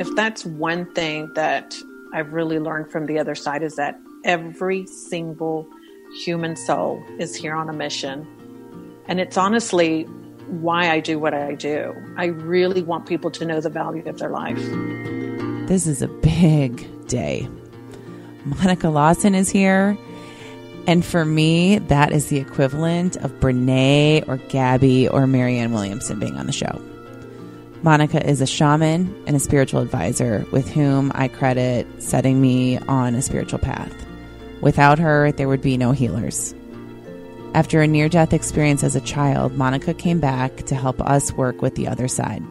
if that's one thing that I've really learned from the other side is that every single human soul is here on a mission. And it's honestly why I do what I do. I really want people to know the value of their life. This is a big day. Monica Lawson is here. And for me, that is the equivalent of Brene or Gabby or Marianne Williamson being on the show. Monica is a shaman and a spiritual advisor with whom I credit setting me on a spiritual path. Without her, there would be no healers. After a near death experience as a child, Monica came back to help us work with the other side.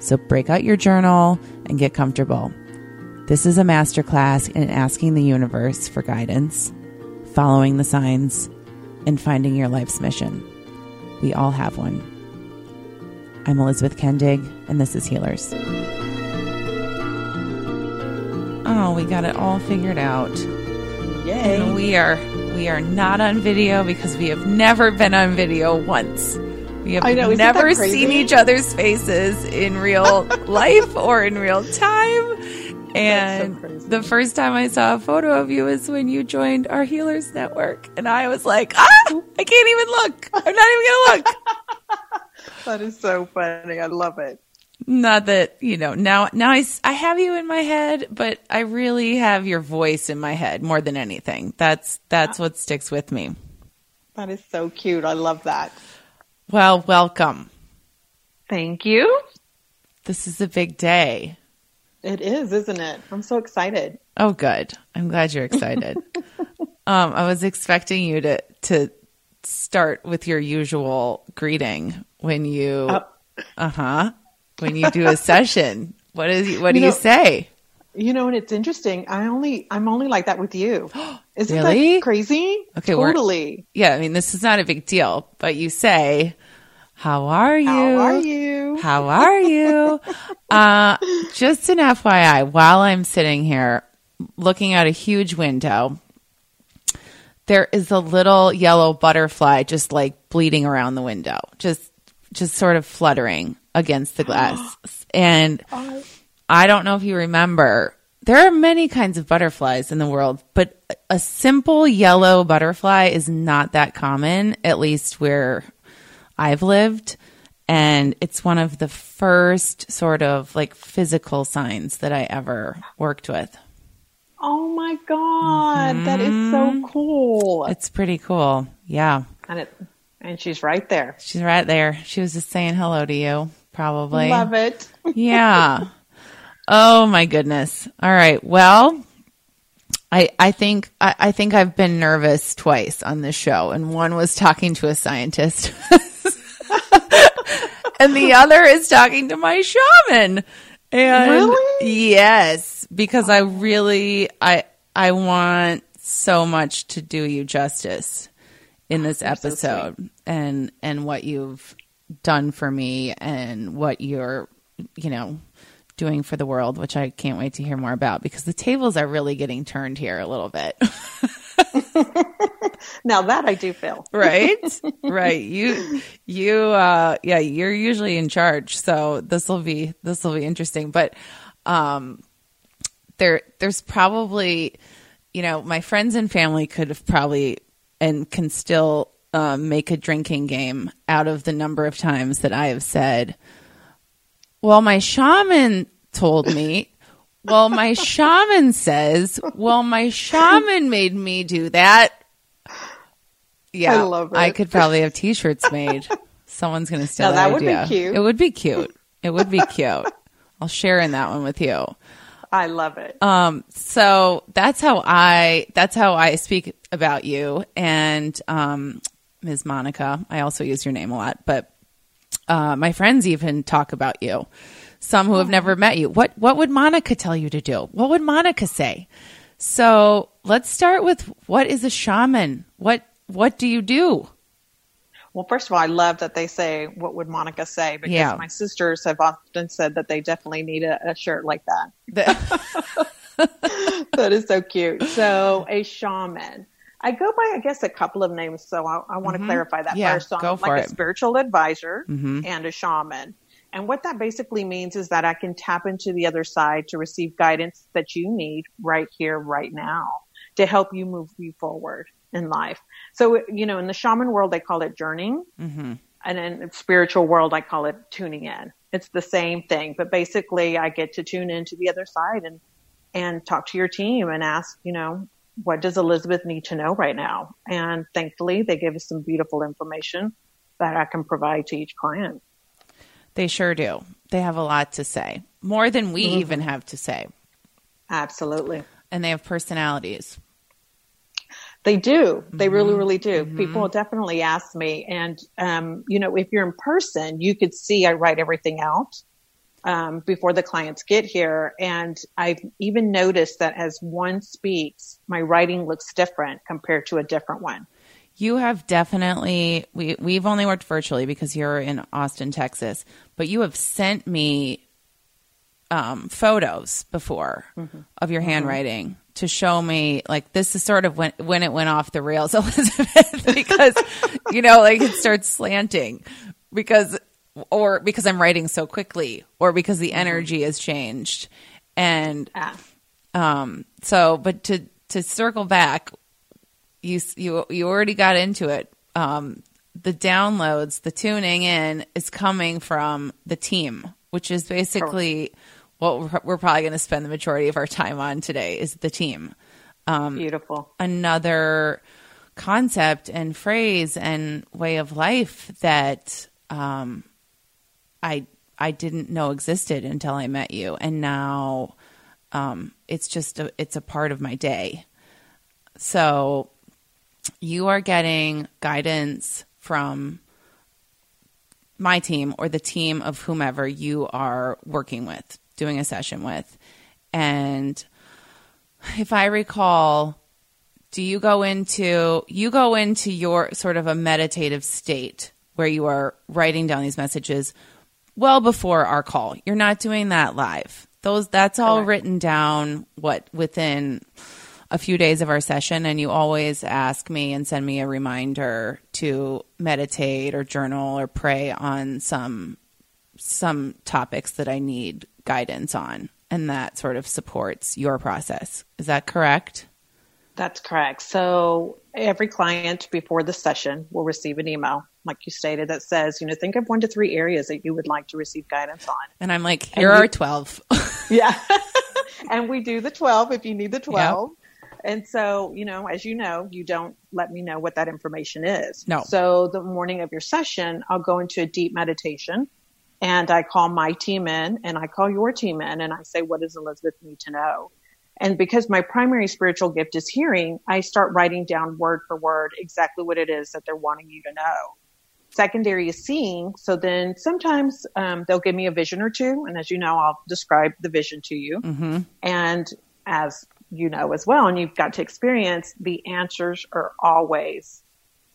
So break out your journal and get comfortable. This is a masterclass in asking the universe for guidance, following the signs, and finding your life's mission. We all have one. I'm Elizabeth Kendig, and this is Healers. Oh, we got it all figured out. Yay. And we are we are not on video because we have never been on video once. We have I know, never seen each other's faces in real life or in real time. And crazy. the first time I saw a photo of you was when you joined our Healers Network. And I was like, ah, I can't even look. I'm not even going to look. That is so funny. I love it. Not that, you know, now, now I, I have you in my head, but I really have your voice in my head more than anything. That's, that's what sticks with me. That is so cute. I love that. Well, welcome. Thank you. This is a big day. It is, isn't it? I'm so excited. Oh, good. I'm glad you're excited. um, I was expecting you to to start with your usual greeting when you, uh huh, when you do a session. What is what do You you say? You know, and it's interesting. I only, I'm only like that with you. Isn't Really? that crazy? Okay, totally. Yeah, I mean this is not a big deal, but you say, "How are you? How are you? How are you? uh, just an FYI, while I'm sitting here looking out a huge window, there is a little yellow butterfly just like bleeding around the window, just just sort of fluttering against the glass. and I don't know if you remember, there are many kinds of butterflies in the world, but a simple yellow butterfly is not that common, at least where I've lived. And it's one of the first sort of like physical signs that I ever worked with. Oh my God. that is Mm-hmm. so cool. It's pretty cool. Yeah. and it, and she's right there. She's right there. She was just saying hello to you, probably. Love it. yeah. Oh my goodness. All right. Well, I I think I, I think I've been nervous twice on this show, and one was talking to a scientist, and the other is talking to my shaman. And Really? yes, because I really I I want so much to do you justice in this so episode and and what you've done for me and what you're you know doing for the world which I can't wait to hear more about because the tables are really getting turned here a little bit Now that I do feel. right? Right. You you uh yeah you're usually in charge. So this will be this will be interesting. But um there there's probably you know my friends and family could have probably and can still um, make a drinking game out of the number of times that I have said well my shaman told me well my shaman says well my shaman made me do that yeah I love it. I could probably have t-shirts made someone's gonna steal Now, that that would be cute. it would be cute it would be cute I'll share in that one with you I love it. um, so that's how I that's how I speak about you and um, Ms. Monica. I also use your name a lot, but uh, my friends even talk about you. Some who have never met you. What what would Monica tell you to do? What would Monica say? So let's start with what is a shaman? What what do you do? Well, first of all, I love that they say, "What would Monica say?" Because Yeah. my sisters have often said that they definitely need a, a shirt like that. That is so cute. So, a shaman. I go by, I guess, a couple of names. So I, I want to clarify that Mm-hmm. Yeah, first. So I'm go for like it. Mm-hmm. a spiritual advisor and a shaman. And what that basically means is that I can tap into the other side to receive guidance that you need right here, right now to help you move you forward in life. So, you know, in the shaman world, they call it journeying. Mm-hmm. And in the spiritual world, I call it tuning in. It's the same thing, but basically I get to tune into the other side and, and talk to your team and ask, you know, what does Elizabeth need to know right now? And thankfully they give us some beautiful information that I can provide to each client. They sure do. They have a lot to say, more than we mm-hmm. even have to say. Absolutely. And they have personalities. They do. They mm-hmm. really, really do. Mm-hmm. People definitely ask me. And, um, you know, if you're in person, you could see I write everything out um, before the clients get here. And I've even noticed that as one speaks, my writing looks different compared to a different one. You have definitely we we've only worked virtually because you're in Austin, Texas, but you have sent me um, photos before mm-hmm. of your mm-hmm. handwriting mm-hmm. to show me like this is sort of when when it went off the rails, Elizabeth, because you know like it starts slanting because or because I'm writing so quickly or because the mm-hmm. energy has changed and ah. um so but to to circle back you you you already got into it. Um, the downloads, the tuning in is coming from the team, which is basically what we're, we're probably going to spend the majority of our time on today is the team. Um, Beautiful. Another concept and phrase and way of life that um, I I didn't know existed until I met you, and now um, it's just a, it's a part of my day. So you are getting guidance from my team or the team of whomever you are working with, doing a session with. And if I recall, do you go into you go into your sort of a meditative state where you are writing down these messages well before our call. You're not doing that live. Those that's all Correct. written down what within a few days of our session and you always ask me and send me a reminder to meditate or journal or pray on some some topics that I need guidance on and that sort of supports your process. Is that correct? That's correct. So every client before the session will receive an email, like you stated, that says, you know, think of one to three areas that you would like to receive guidance on. And I'm like, here and are you, 12. yeah. and we do the 12 if you need the 12. Yep. And so, you know, as you know, you don't let me know what that information is. No. So the morning of your session, I'll go into a deep meditation and I call my team in and I call your team in and I say, what does Elizabeth need to know? And because my primary spiritual gift is hearing, I start writing down word for word exactly what it is that they're wanting you to know. Secondary is seeing. So then sometimes um, they'll give me a vision or two. And as you know, I'll describe the vision to you. Mm-hmm. And as you know as well, and you've got to experience, the answers are always,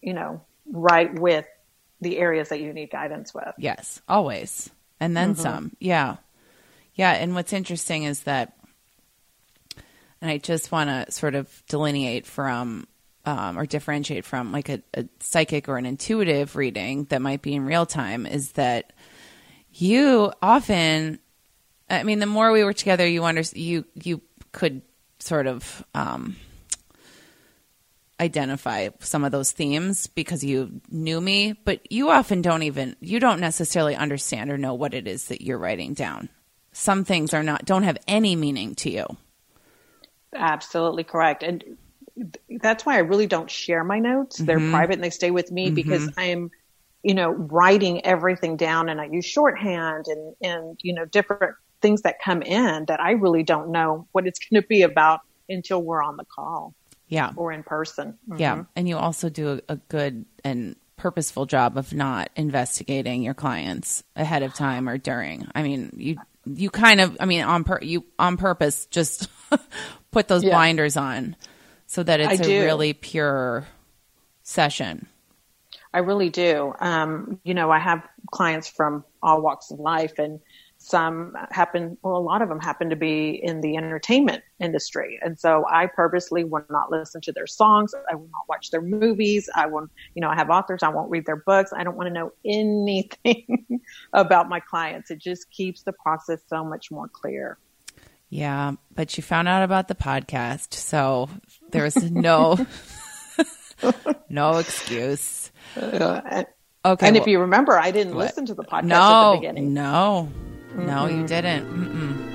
you know, right with the areas that you need guidance with. Yes, always. And then mm-hmm. some. Yeah. Yeah. And what's interesting is that, and I just want to sort of delineate from um, or differentiate from like a, a, psychic or an intuitive reading that might be in real time is that you often, I mean, the more we work together, you under, you, you could sort of um, identify some of those themes because you knew me, but you often don't even you don't necessarily understand or know what it is that you're writing down. Some things are not don't have any meaning to you. Absolutely correct. And that's why I really don't share my notes. They're mm-hmm. private and they stay with me mm-hmm. because I'm you know writing everything down and I use shorthand and and you know different things that come in that I really don't know what it's going to be about until we're on the call. Yeah. Or in person. Mm-hmm. Yeah. And you also do a, a good and purposeful job of not investigating your clients ahead of time or during. I mean, you you kind of I mean on per, you on purpose just put those yeah. blinders on so that it's I a do. really pure session. I really do. Um, you know, I have clients from all walks of life and some happen, well, a lot of them happen to be in the entertainment industry. And so I purposely will not listen to their songs. I will not watch their movies. I won't, you know, I have authors. I won't read their books. I don't want to know anything about my clients. It just keeps the process so much more clear. Yeah. But you found out about the podcast. So there's no, no excuse. Uh, okay. And well, if you remember, I didn't what? listen to the podcast no, at the beginning. No, Mm-mm. No, you didn't. Mm-mm.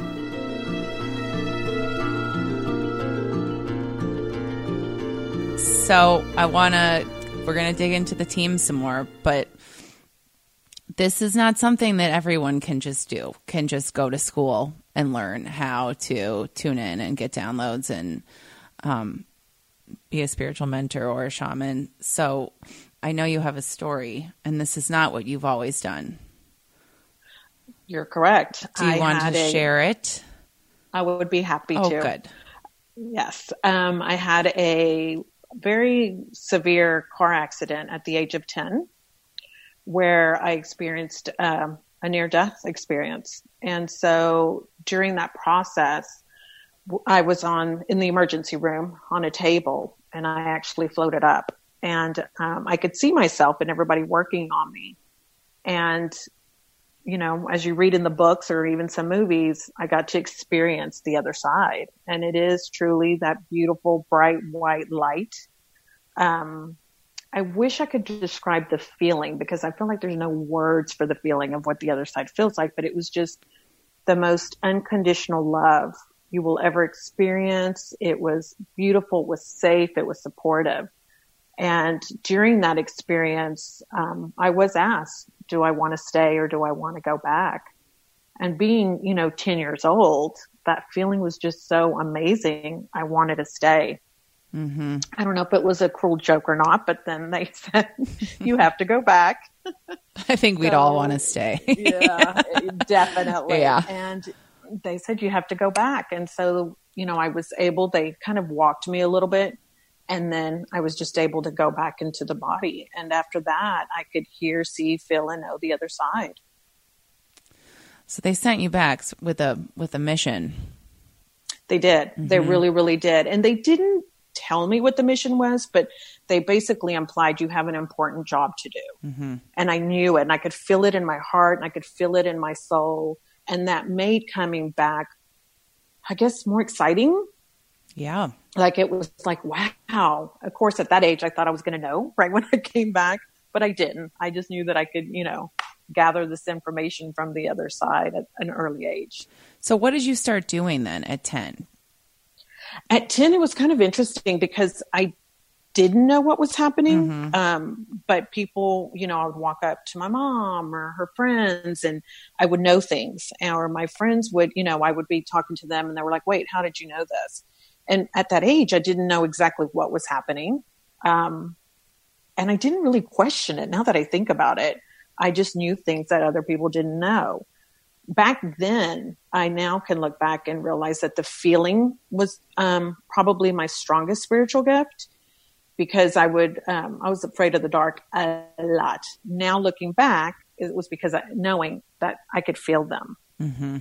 So I want to, we're going to dig into the team some more, but this is not something that everyone can just do, can just go to school and learn how to tune in and get downloads and um, be a spiritual mentor or a shaman. So I know you have a story, and this is not what you've always done. You're correct. Do you I want to a, share it? I would be happy oh, to. good. Yes. Um, I had a very severe car accident at the age of 10 where I experienced um, a near death experience. And so during that process, I was on in the emergency room on a table and I actually floated up and um, I could see myself and everybody working on me. And you know, as you read in the books or even some movies, I got to experience the other side. And it is truly that beautiful, bright white light. Um, I wish I could describe the feeling because I feel like there's no words for the feeling of what the other side feels like, but it was just the most unconditional love you will ever experience. It was beautiful, it was safe, it was supportive. And during that experience, um, I was asked, do I want to stay or do I want to go back? And being, you know, 10 years old, that feeling was just so amazing. I wanted to stay. Mm-hmm. I don't know if it was a cruel joke or not, but then they said, you have to go back. I think we'd so, all want to stay. yeah, definitely. Yeah. And they said, you have to go back. And so, you know, I was able, they kind of walked me a little bit and then I was just able to go back into the body. And after that, I could hear, see, feel, and know the other side. So they sent you back with a with a mission. They did. Mm-hmm. They really, really did. And they didn't tell me what the mission was, but they basically implied you have an important job to do. Mm-hmm. And I knew it, and I could feel it in my heart, and I could feel it in my soul, and that made coming back, I guess, more exciting. Yeah like it was like, wow. Of course, at that age, I thought I was going to know right when I came back, but I didn't. I just knew that I could, you know, gather this information from the other side at an early age. So, what did you start doing then at 10? At 10, it was kind of interesting because I didn't know what was happening. Mm-hmm. Um, but people, you know, I would walk up to my mom or her friends and I would know things. Or my friends would, you know, I would be talking to them and they were like, wait, how did you know this? And at that age, I didn't know exactly what was happening. Um, and I didn't really question it. Now that I think about it, I just knew things that other people didn't know. Back then, I now can look back and realize that the feeling was um, probably my strongest spiritual gift because I would, um, I was afraid of the dark a lot. Now looking back, it was because I, knowing that I could feel them. Mm-hmm.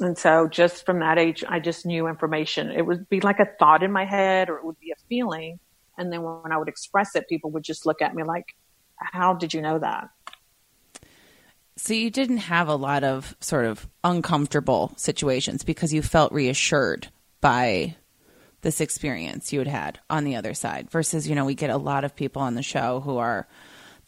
And so just from that age, I just knew information. It would be like a thought in my head or it would be a feeling. And then when I would express it, people would just look at me like, how did you know that? So you didn't have a lot of sort of uncomfortable situations because you felt reassured by this experience you had had on the other side versus, you know, we get a lot of people on the show who are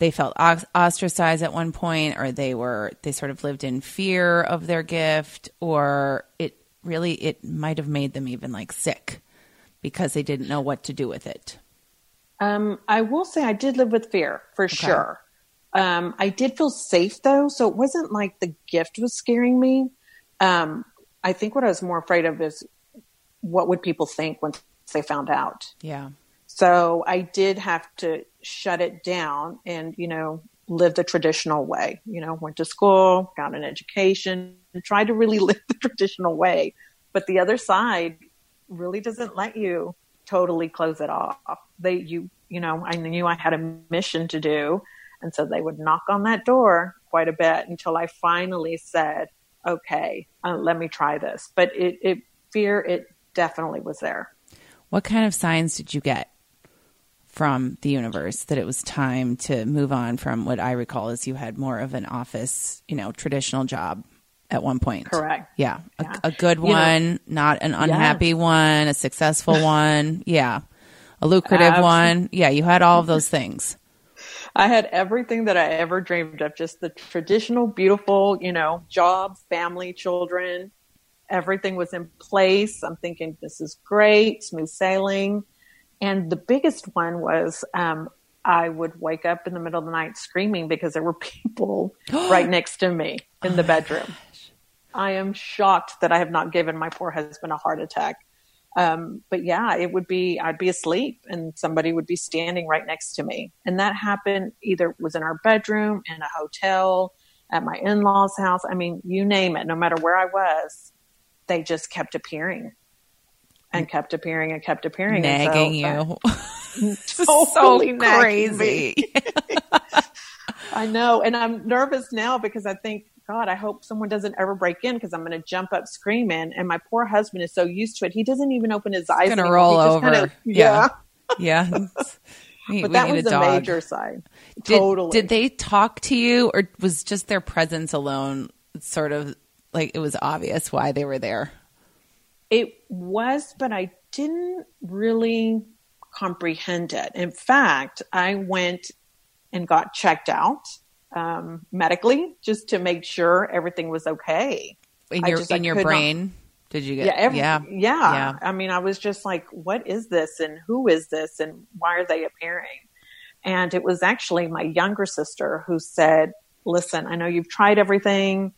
they felt ostracized at one point or they were they sort of lived in fear of their gift or it really it might have made them even like sick because they didn't know what to do with it. Um, i will say i did live with fear for okay. sure. Um, i did feel safe though so it wasn't like the gift was scaring me. Um, i think what i was more afraid of is what would people think once they found out. Yeah so I did have to shut it down and, you know, live the traditional way. You know, went to school, got an education, and tried to really live the traditional way. But the other side really doesn't let you totally close it off. They, you, you know, I knew I had a mission to do. And so they would knock on that door quite a bit until I finally said, okay, uh, let me try this. But it, it fear, it definitely was there. What kind of signs did you get from the universe that it was time to move on from what I recall is you had more of an office, you know, traditional job at one point. Correct. Yeah. yeah. A, a, good you one, know, not an unhappy one, a successful one. Yeah. A lucrative Absolutely. one. Yeah. You had all of those things. I had everything that I ever dreamed of, just the traditional, beautiful, you know, job, family, children. Everything was in place. I'm thinking this is great, smooth sailing. And the biggest one was um, I would wake up in the middle of the night screaming because there were people right next to me in the oh bedroom. I am shocked that I have not given my poor husband a heart attack. Um, but yeah, it would be, I'd be asleep and somebody would be standing right next to me. And that happened either was in our bedroom, in a hotel, at my in-laws house. I mean, you name it, no matter where I was, they just kept appearing and kept appearing and kept appearing. Nagging so, you. totally so crazy. I know. And I'm nervous now because I think God, I hope someone doesn't ever break in because I'm going to jump up screaming. And my poor husband is so used to it. He doesn't even open his eyes. Going to roll over. Kind of, yeah. Yeah. We, but that was the dog. major side. Did, totally. Did they talk to you or was just their presence alone sort of like it was obvious why they were there? It was, but I didn't really comprehend it. In fact, I went and got checked out um, medically just to make sure everything was okay. In your just, in your brain, not, did you get? Yeah, every, yeah, yeah, yeah. I mean, I was just like, "What is this? And who is this? And why are they appearing?" And it was actually my younger sister who said, "Listen, I know you've tried everything.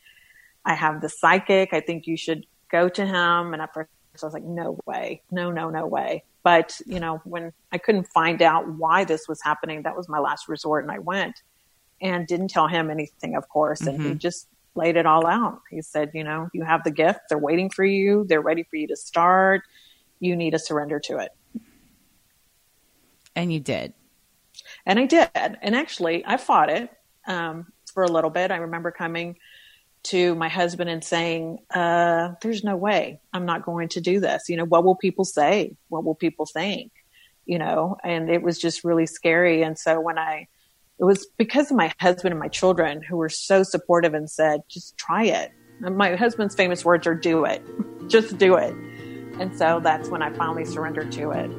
I have the psychic. I think you should go to him." And at first, I was like, "No way, no, no, no way." But you know, when I couldn't find out why this was happening, that was my last resort, and I went and didn't tell him anything, of course. And mm-hmm. he just laid it all out. He said, you know, you have the gift. They're waiting for you. They're ready for you to start. You need to surrender to it. And you did. And I did. And actually, I fought it um, for a little bit. I remember coming to my husband and saying, uh, there's no way I'm not going to do this. You know, what will people say? What will people think? You know, and it was just really scary. And so when I it was because of my husband and my children who were so supportive and said, just try it. And my husband's famous words are, do it. just do it. And so that's when I finally surrendered to it.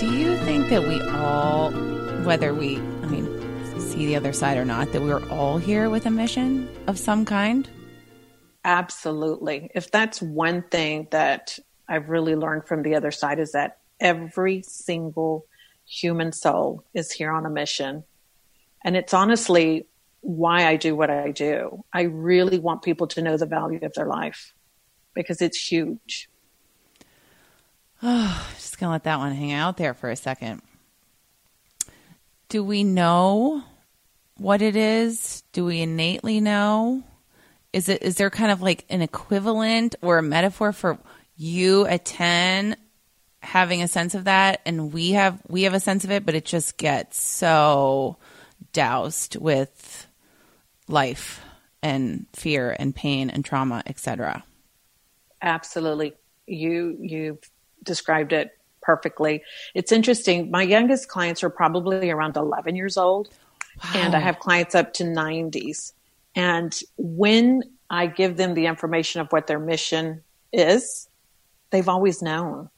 Do you think that we all, whether we, I mean, see the other side or not, that we're all here with a mission of some kind? Absolutely. If that's one thing that I've really learned from the other side is that every single human soul is here on a mission. And it's honestly why I do what I do. I really want people to know the value of their life because it's huge. Oh, just going to let that one hang out there for a second. Do we know what it is? Do we innately know? Is it is there kind of like an equivalent or a metaphor for you at 10 having a sense of that and we have we have a sense of it but it just gets so doused with life and fear and pain and trauma etc absolutely you you described it perfectly it's interesting my youngest clients are probably around 11 years old wow. and i have clients up to 90s and when i give them the information of what their mission is they've always known,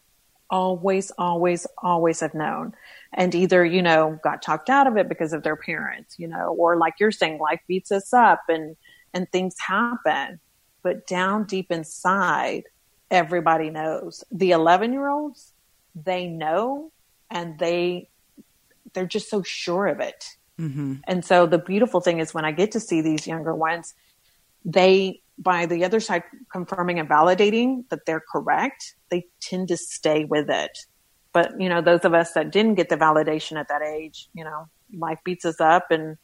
always, always, always have known. And either, you know, got talked out of it because of their parents, you know, or like you're saying, life beats us up and, and things happen. But down deep inside, everybody knows. The 11 year olds, they know and they, they're just so sure of it. Mm-hmm. And so the beautiful thing is when I get to see these younger ones, they by the other side confirming and validating that they're correct, they tend to stay with it. But, you know, those of us that didn't get the validation at that age, you know, life beats us up and,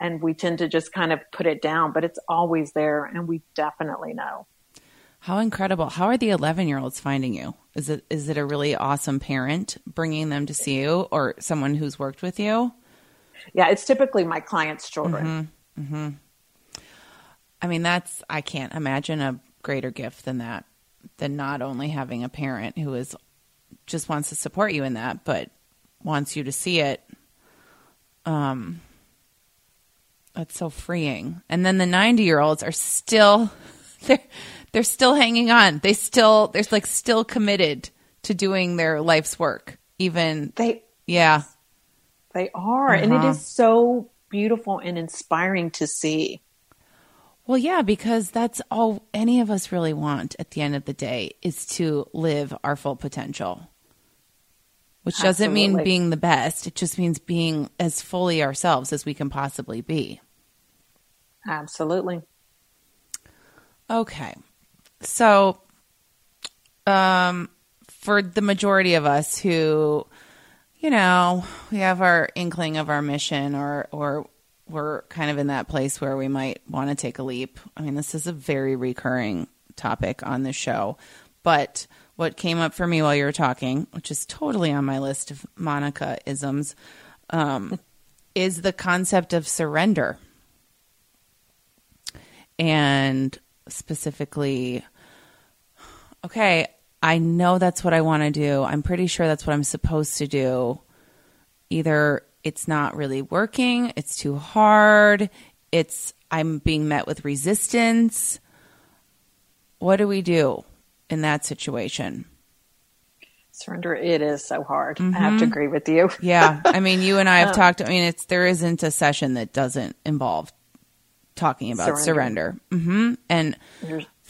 and we tend to just kind of put it down, but it's always there and we definitely know. How incredible. How are the 11 year olds finding you? Is it, is it a really awesome parent bringing them to see you or someone who's worked with you? Yeah, it's typically my clients' children. Mm-hmm. Mm-hmm. I mean, that's, I can't imagine a greater gift than that, than not only having a parent who is just wants to support you in that, but wants you to see it. Um, that's so freeing. And then the 90 year olds are still, they're, they're still hanging on. They still, they're like still committed to doing their life's work. Even They yeah, they are, and it Uh-huh. is so beautiful and inspiring to see. Well, yeah, because that's all any of us really want at the end of the day is to live our full potential. Which doesn't mean being the best, it just means being as fully ourselves as we can possibly be. Absolutely. Okay. So um for the majority of us who you know, we have our inkling of our mission or or we're kind of in that place where we might want to take a leap. I mean, this is a very recurring topic on the show. But what came up for me while you were talking, which is totally on my list of Monica isms, um, is the concept of surrender. And specifically, okay, I know that's what I want to do. I'm pretty sure that's what I'm supposed to do. Either it's not really working, it's too hard, it's I'm being met with resistance. What do we do in that situation? Surrender, it is so hard. I Mm-hmm. have to agree with you. Yeah, I mean, you and I have talked. I mean, it's there isn't a session that doesn't involve talking about surrender. Surrender. hmm And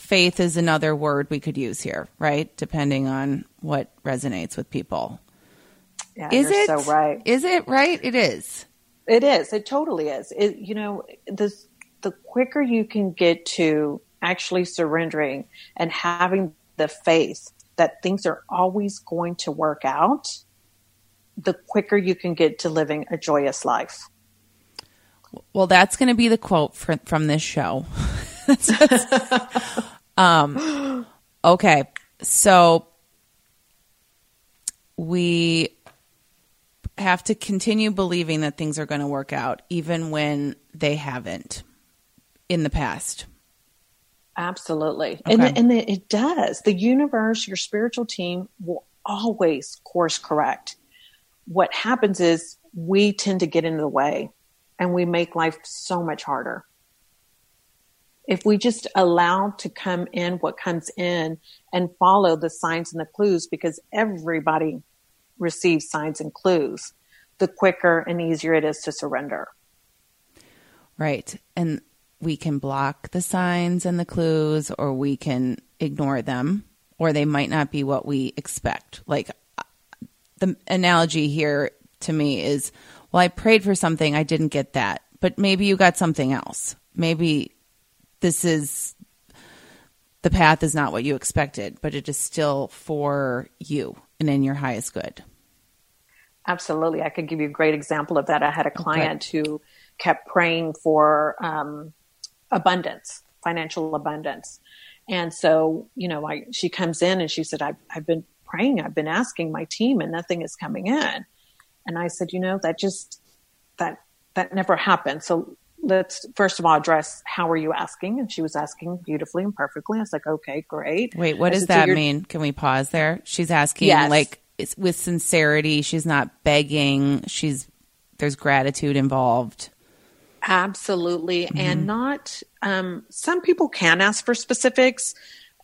faith is another word we could use here, right? Depending on what resonates with people. Yeah, Is it? so right? Is it right? It is. It is. It totally is. It, you know, this, the quicker you can get to actually surrendering and having the faith that things are always going to work out, the quicker you can get to living a joyous life. Well, that's going to be the quote for, from this show. um, okay, so we have to continue believing that things are going to work out, even when they haven't in the past. Absolutely. Okay. And, and it it does. The universe, your spiritual team will always course correct. What happens is we tend to get in the way and we make life so much harder. If we just allow to come in what comes in and follow the signs and the clues, because everybody receives signs and clues, the quicker and easier it is to surrender. Right. And we can block the signs and the clues, or we can ignore them, or they might not be what we expect. Like the analogy here to me is well, I prayed for something, I didn't get that, but maybe you got something else. Maybe this is the path is not what you expected, but it is still for you and in your highest good. Absolutely. I could give you a great example of that. I had a client who kept praying for um, abundance, financial abundance. And so, you know, I, she comes in and she said, I've, I've been praying, I've been asking my team and nothing is coming in. And I said, you know, that just, that, that never happened. So let's first of all address how are you asking? And she was asking beautifully and perfectly. I was like, okay, great. Wait, what I does said, that you're- mean? Can we pause there? She's asking Yes. like it's with sincerity. She's not begging. She's there's gratitude involved. Absolutely. Mm-hmm. And not, um, some people can ask for specifics.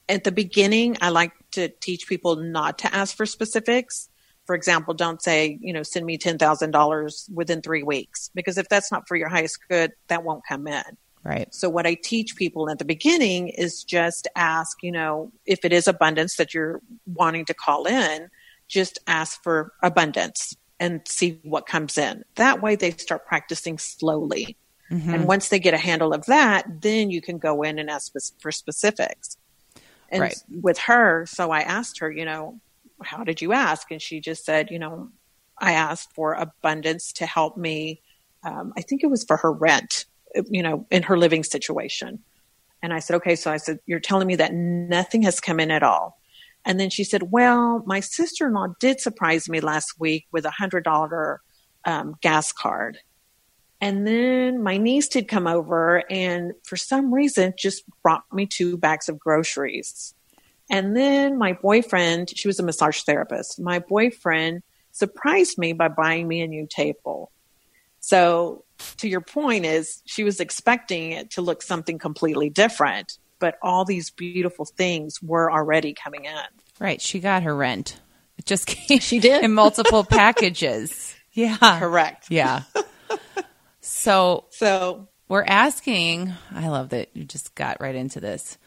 At the beginning, I like to teach people not to ask for specifics. For example, don't say, you know, send me $10,000 within three weeks, because if that's not for your highest good, that won't come in. Right. So what I teach people at the beginning is just ask, you know, if it is abundance that you're wanting to call in, just ask for abundance and see what comes in. That way they start practicing slowly. Mm-hmm. And once they get a handle of that, then you can go in and ask for specifics. And Right. with her, so I asked her, you know, how did you ask? And she just said, you know, I asked for abundance to help me. Um, I think it was for her rent, you know, in her living situation. And I said, okay. So I said, you're telling me that nothing has come in at all. And then she said, well, my sister-in-law did surprise me last week with a hundred dollar um, gas card. And then my niece did come over and for some reason just brought me two bags of groceries. And then my boyfriend, she was a massage therapist. My boyfriend surprised me by buying me a new table. So to your point is she was expecting it to look something completely different, but all these beautiful things were already coming in. Right. She got her rent. It just came she did in multiple packages. Yeah. Correct. Yeah. So so we're asking I love that you just got right into this.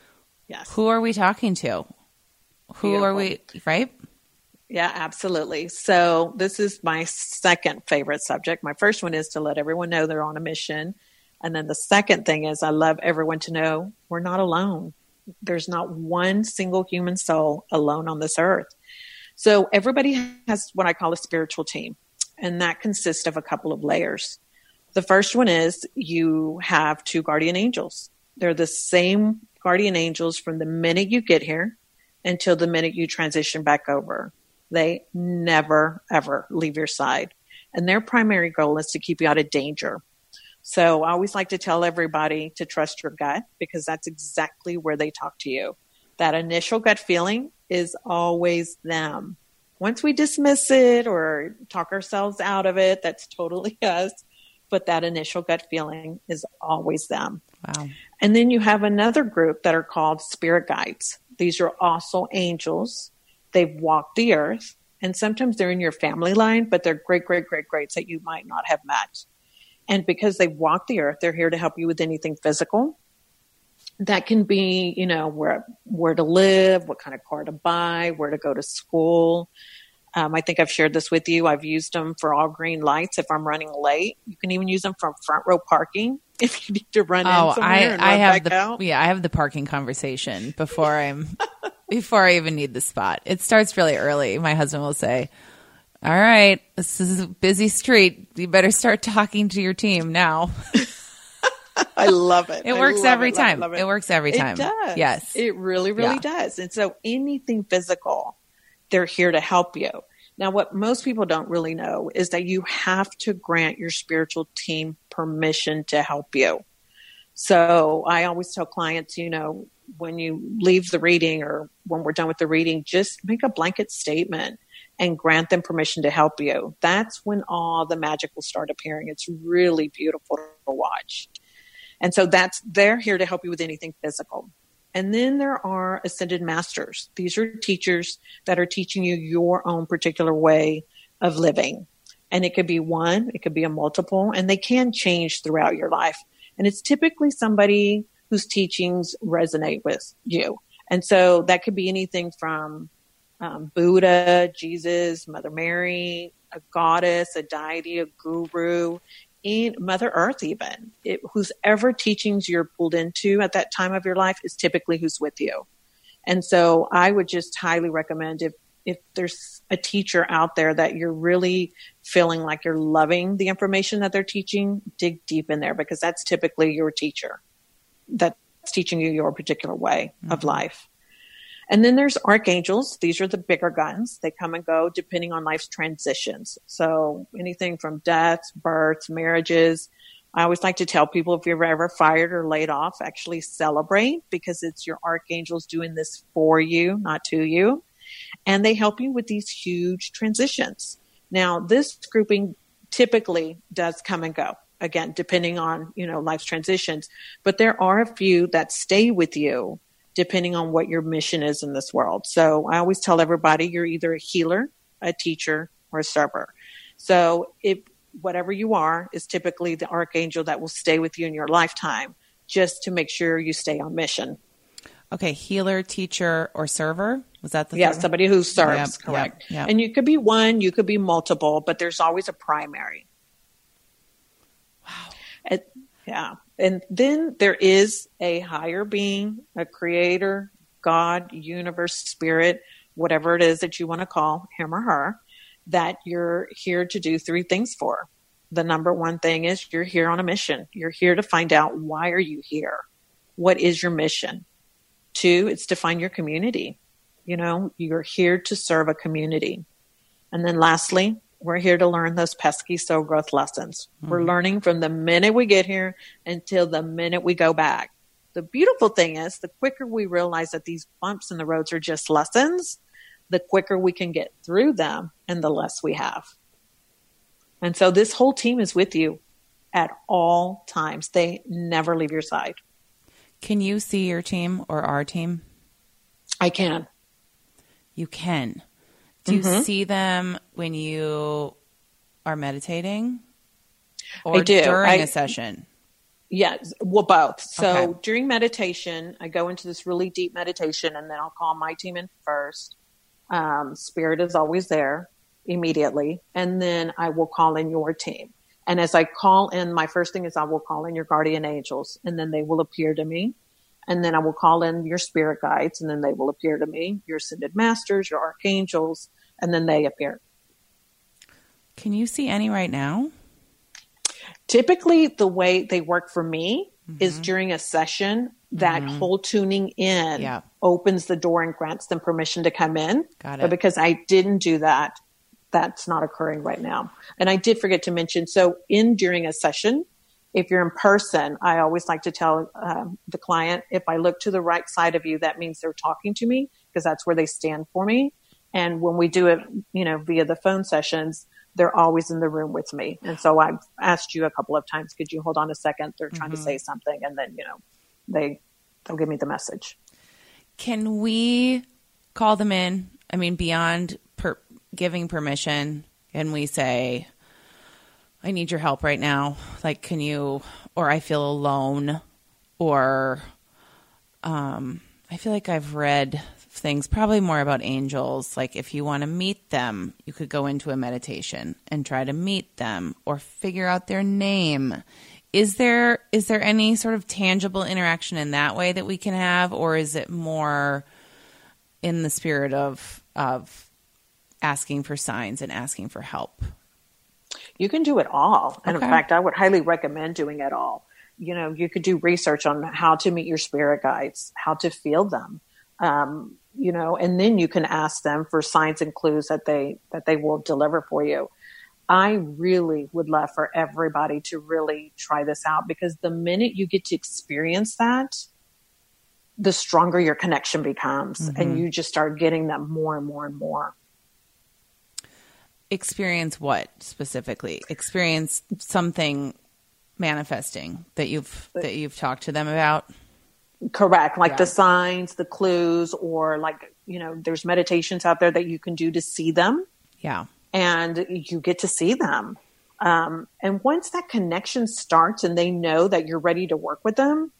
Yes. Who are we talking to? Who Beautiful. are we right? Yeah, absolutely. So this is my second favorite subject. My first one is to let everyone know they're on a mission. And then the second thing is I love everyone to know we're not alone. There's not one single human soul alone on this earth. So everybody has what I call a spiritual team, and that consists of a couple of layers. The first one is you have two guardian angels. They're the same guardian angels from the minute you get here until the minute you transition back over. They never, ever leave your side. And their primary goal is to keep you out of danger. So I always like to tell everybody to trust your gut because that's exactly where they talk to you. That initial gut feeling is always them. Once we dismiss it or talk ourselves out of it, that's totally us. But that initial gut feeling is always them. Wow. And then you have another group that are called spirit guides. These are also angels They've walked the earth, and sometimes they're in your family line, but they're great, great, great, greats that you might not have met. And because they've walked the earth, they're here to help you with anything physical. That can be, you know, where where to live, what kind of car to buy, where to go to school. Um, I think I've shared this with you. I've used them for all green lights if I'm running late. You can even use them for front row parking if you need to run oh, in somewhere I, and I have the out. yeah, I have the parking conversation before I'm before I even need the spot. It starts really early. My husband will say, "All right, this is a busy street. You better start talking to your team now." I love it. It works every it, time. Love, love it. it. works every time. It does. Yes. It really, really yeah. does. And so anything physical, they're here to help you. Now, what most people don't really know is that you have to grant your spiritual team permission to help you. So I always tell clients, you know, when you leave the reading or when we're done with the reading, just make a blanket statement and grant them permission to help you. That's when all the magic will start appearing. It's really beautiful to watch. And so that's, they're here to help you with anything physical. And then there are ascended masters. These are teachers that are teaching you your own particular way of living. And it could be one, it could be a multiple, and they can change throughout your life. And it's typically somebody whose teachings resonate with you. And so that could be anything from um, Buddha, Jesus, Mother Mary, a goddess, a deity, a guru, in Mother Earth, even. It, whose ever teachings you're pulled into at that time of your life is typically who's with you. And so I would just highly recommend if if there's a teacher out there that you're really feeling like you're loving the information that they're teaching, dig deep in there because that's typically your teacher that's teaching you your particular way mm-hmm. of life. And then there's archangels. These are the bigger guns. They come and go depending on life's transitions. So anything from deaths, births, marriages. I always like to tell people if you're ever fired or laid off, actually celebrate because it's your archangels doing this for you, not to you and they help you with these huge transitions. Now, this grouping typically does come and go again, depending on, you know, life's transitions, but there are a few that stay with you depending on what your mission is in this world. So I always tell everybody you're either a healer, a teacher, or a server. So if whatever you are is typically the archangel that will stay with you in your lifetime just to make sure you stay on mission. Okay, healer, teacher, or server. Was that the yeah somebody who serves? Yep, correct. Yep, yep. And you could be one, you could be multiple, but there's always a primary. Wow. And, yeah, and then there is a higher being, a creator, God, universe, spirit, whatever it is that you want to call him or her, that you're here to do three things for. The number one thing is you're here on a mission. You're here to find out why are you here what is your mission? Two, it's to find your community. You know, you're here to serve a community. And then lastly, we're here to learn those pesky soul growth lessons. Mm-hmm. We're learning from the minute we get here until the minute we go back. The beautiful thing is, the quicker we realize that these bumps in the roads are just lessons, the quicker we can get through them and the less we have. And so this whole team is with you at all times. They never leave your side. Can you see your team or our team? I can. You can. Do mm-hmm. you see them when you are meditating? Or I do. during I, a session? Yes, well, both. So okay. during meditation, I go into this really deep meditation and then I'll call my team in first. Um, spirit is always there immediately. And then I will call in your team. And as I call in, my first thing is I will call in your guardian angels and then they will appear to me. And then I will call in your spirit guides and then they will appear to me, your ascended masters, your archangels, and then they appear. Can you see any right now? Typically, the way they work for me mm-hmm. is during a session, that mm-hmm. whole tuning in yeah. opens the door and grants them permission to come in. Got it. But because I didn't do that, that's not occurring right now. And I did forget to mention so, in during a session, if you're in person, I always like to tell um, the client if I look to the right side of you, that means they're talking to me because that's where they stand for me. And when we do it, you know, via the phone sessions, they're always in the room with me. And so I've asked you a couple of times, could you hold on a second? They're trying mm-hmm. to say something, and then you know, they they'll give me the message. Can we call them in? I mean, beyond per- giving permission, can we say, I need your help right now? Like, can you, or I feel alone, or um, I feel like I've read things, probably more about angels. Like, if you want to meet them, you could go into a meditation and try to meet them or figure out their name. Is there is there any sort of tangible interaction in that way that we can have, or is it more in the spirit of of asking for signs and asking for help? You can do it all. And okay. in fact, I would highly recommend doing it all. You know, you could do research on how to meet your spirit guides, how to feel them. Um, you know, and then you can ask them for signs and clues that they that they will deliver for you. I really would love for everybody to really try this out because the minute you get to experience that, the stronger your connection becomes mm-hmm. and you just start getting them more and more and more experience what specifically? Experience something manifesting that you've that you've talked to them about? Correct. Like yeah. the signs, the clues, or like, you know, there's meditations out there that you can do to see them. Yeah. And you get to see them. Um, and once that connection starts and they know that you're ready to work with them,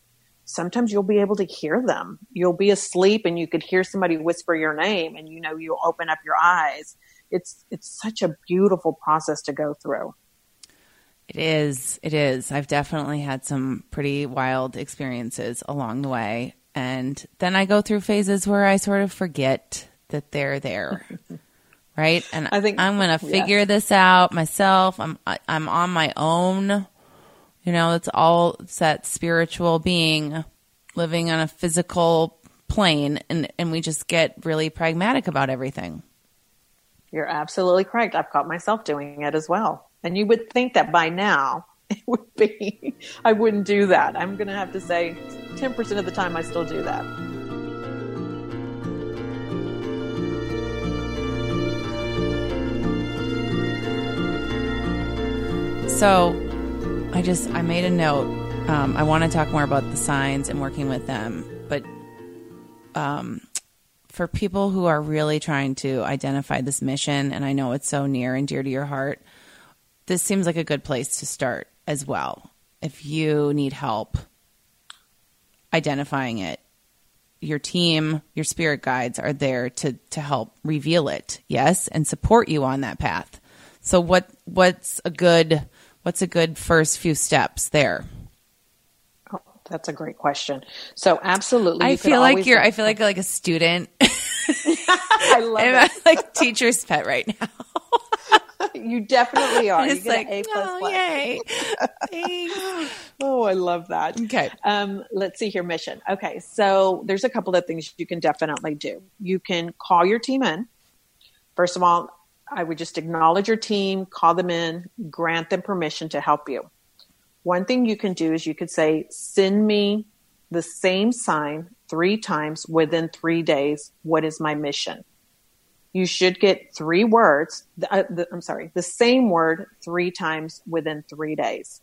sometimes you'll be able to hear them. You'll be asleep and you could hear somebody whisper your name and you know you'll open up your eyes it's it's such a beautiful process to go through. It is. It is. I've definitely had some pretty wild experiences along the way. And then I go through phases where I sort of forget that they're there. right? And I think I'm going to figure yes. this out myself. I'm I'm on my own. You know, it's all it's that spiritual being living on a physical plane and and we just get really pragmatic about everything. You're absolutely correct. I've caught myself doing it as well. And you would think that by now it would be, I wouldn't do that. I'm going to have to say 10% of the time I still do that. So I just, I made a note. Um, I want to talk more about the signs and working with them, but um, for people who are really trying to identify this mission, and I know it's so near and dear to your heart, this seems like a good place to start as well. If you need help identifying it, your team, your spirit guides are there to to help reveal it, yes, and support you on that path. So what what's a good what's a good first few steps there? That's a great question. So absolutely, I feel like you're. I feel like like a student. I love it. like teacher's pet right now. you definitely are. It's you get like, an A plus oh, plus. yay. Oh, I love that. Okay. Um, let's see here, mission. Okay, so there's a couple of things you can definitely do. You can call your team in. First of all, I would just acknowledge your team, call them in, grant them permission to help you. One thing you can do is you could say, send me the same sign three times within three days. What is my mission? You should get three words. Uh, the, I'm sorry, the same word three times within three days.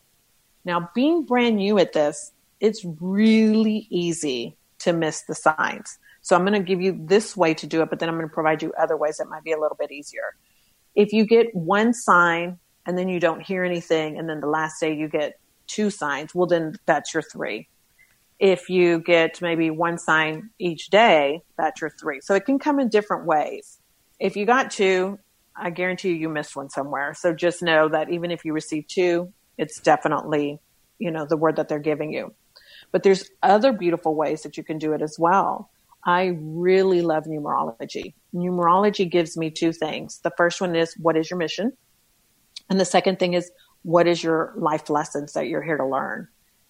Now, being brand new at this, it's really easy to miss the signs. So I'm going to give you this way to do it, but then I'm going to provide you other ways that might be a little bit easier. If you get one sign and then you don't hear anything, and then the last day you get two signs, well, then that's your three. If you get maybe one sign each day, that's your three. So it can come in different ways. If you got two, I guarantee you, you missed one somewhere. So just know that even if you receive two, it's definitely, you know, the word that they're giving you. But there's other beautiful ways that you can do it as well. I really love numerology. Numerology gives me two things. The first one is what is your mission? And the second thing is what is your life lessons that you're here to learn?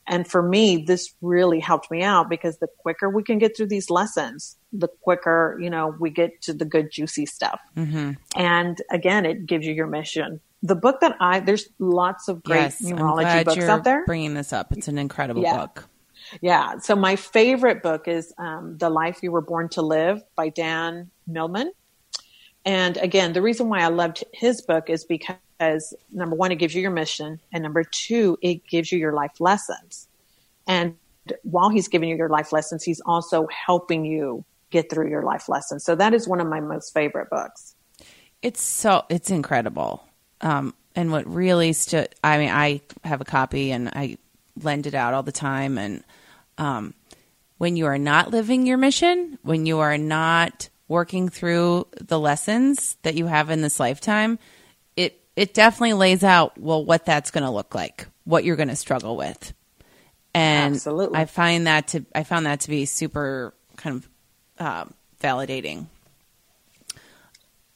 And for me, this really helped me out because the quicker we can get through these lessons, the quicker, you know, we get to the good, juicy stuff. Mm-hmm. And again, it gives you your mission. The book that I, there's lots of great yes, numerology books out there. bringing this up. It's an incredible Yeah. book. Yeah. So my favorite book is um, The Life You Were Born to Live by Dan Millman. And again, the reason why I loved his book is because number one, it gives you your mission. And number two, it gives you your life lessons. And while he's giving you your life lessons, he's also helping you get through your life lessons. So that is one of my most favorite books. It's so it's incredible. Um, and what really stood, I mean, I have a copy and I lend it out all the time. And um, when you are not living your mission, when you are not working through the lessons that you have in this lifetime, it it definitely lays out well what that's going to look like, what you're going to struggle with. And Absolutely. I find that to I found that to be super kind of uh, validating.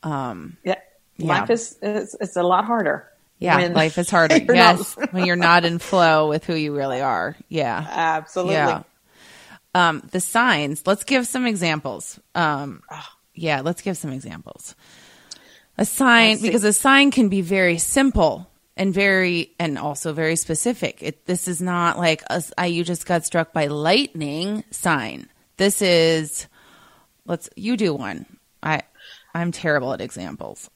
Um, Yeah. Yeah. Life is, is, it's a lot harder. Yeah, when life is harder. yes, not- when you're not in flow with who you really are. Yeah, Absolutely. yeah. Um, the signs. Let's give some examples. Um, yeah, let's give some examples. A sign because a sign can be very simple and very and also very specific. It, this is not like a, I, you just got struck by lightning sign. This is let's you do one. I I'm terrible at examples.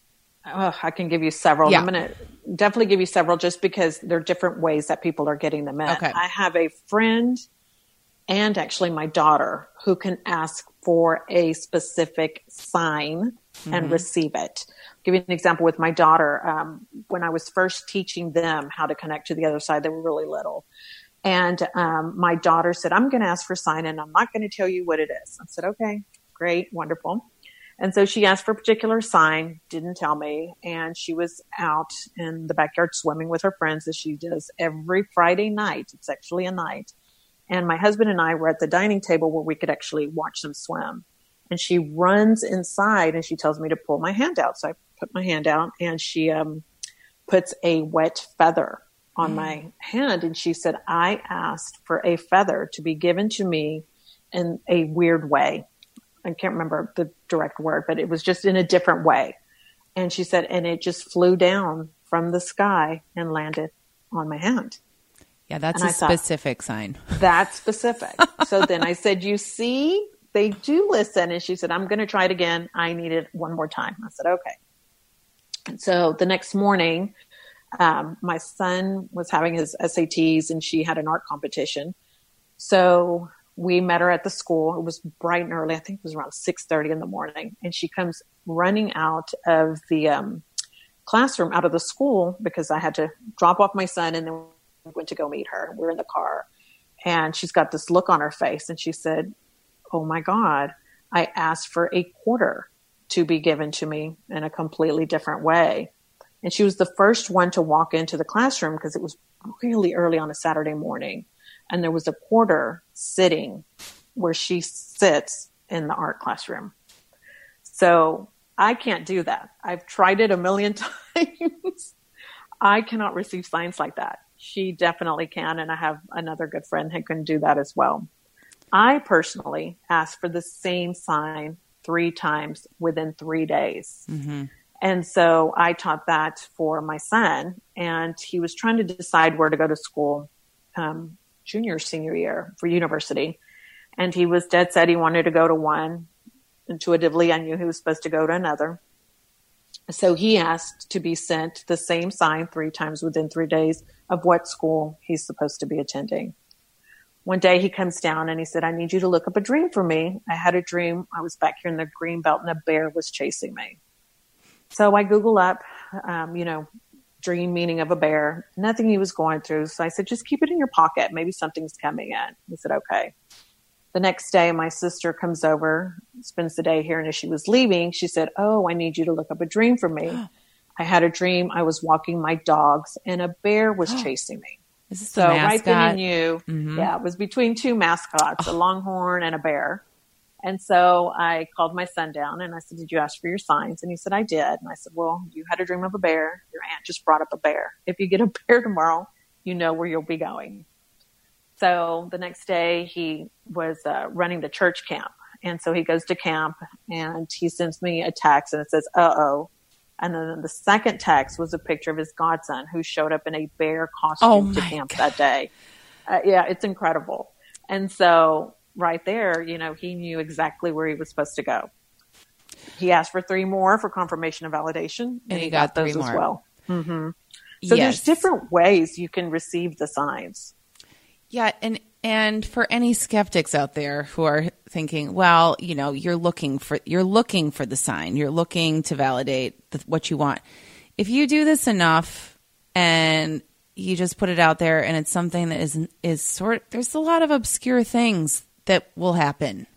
Oh, I can give you several. Yeah. I'm going to definitely give you several just because there are different ways that people are getting them in. Okay. I have a friend and actually my daughter who can ask for a specific sign and mm-hmm. receive it. Give you an example with my daughter. Um, when I was first teaching them how to connect to the other side, they were really little. And um, my daughter said, I'm going to ask for a sign and I'm not going to tell you what it is. I said, okay, great, wonderful. And so she asked for a particular sign, didn't tell me, and she was out in the backyard swimming with her friends as she does every Friday night. It's actually a night. And my husband and I were at the dining table where we could actually watch them swim. And she runs inside and she tells me to pull my hand out. So I put my hand out and she um, puts a wet feather on my hand. And she said, I asked for a feather to be given to me in a weird way. I can't remember the direct word, but it was just in a different way. And she said, and it just flew down from the sky and landed on my hand. Yeah, that's And a I thought- specific sign. That's specific. so then I said, You see, they do listen. And she said, I'm going to try it again. I need it one more time. I said, Okay. So the next morning, um, my son was having his SATs and she had an art competition. So we met her at the school. It was bright and early. I think it was around 6:30 in the morning. And she comes running out of the um, classroom, out of the school, because I had to drop off my son and then we went to go meet her. We're in the car. And she's got this look on her face. And she said, Oh my God, I asked for a quarter to be given to me in a completely different way. And she was the first one to walk into the classroom because it was really early on a Saturday morning. And there was a quarter sitting where she sits in the art classroom. So I can't do that. I've tried it a million times. I cannot receive signs like that. She definitely can. And I have another good friend who can do that as well. I personally ask for the same sign three times within three days. Mm-hmm. And so I taught that for my son, and he was trying to decide where to go to school, um, junior, senior year for university. And he was dead set he wanted to go to one. Intuitively, I knew he was supposed to go to another. So he asked to be sent the same sign three times within three days of what school he's supposed to be attending. One day he comes down and he said, I need you to look up a dream for me. I had a dream. I was back here in the green belt and a bear was chasing me. So I Google up, um, you know, dream meaning of a bear, nothing he was going through. So I said, just keep it in your pocket. Maybe something's coming in. He said, okay. The next day, my sister comes over, spends the day here, and as she was leaving, she said, Oh, I need you to look up a dream for me. I had a dream I was walking my dogs and a bear was chasing me. So right then and you, mm-hmm. yeah, it was between two mascots, oh. a longhorn and a bear. And so I called my son down and I said, Did you ask for your signs? And he said, I did. And I said, Well, you had a dream of a bear. Your aunt just brought up a bear. If you get a bear tomorrow, you know where you'll be going. So the next day he was uh, running the church camp. And so he goes to camp and he sends me a text and it says, uh oh. And then the second text was a picture of his godson who showed up in a bear costume oh to camp God. that day. Uh, yeah, it's incredible. And so right there, you know, he knew exactly where he was supposed to go. He asked for three more for confirmation and validation, and, and he, he, got, got those as well. Mm-hmm. So yes. there's different ways you can receive the signs. Yeah, and and for any skeptics out there who are thinking, well, you know, you're looking for you're looking for the sign, you're looking to validate the, what you want. If you do this enough and you just put it out there and it's something that is is sort there's a lot of obscure things that will happen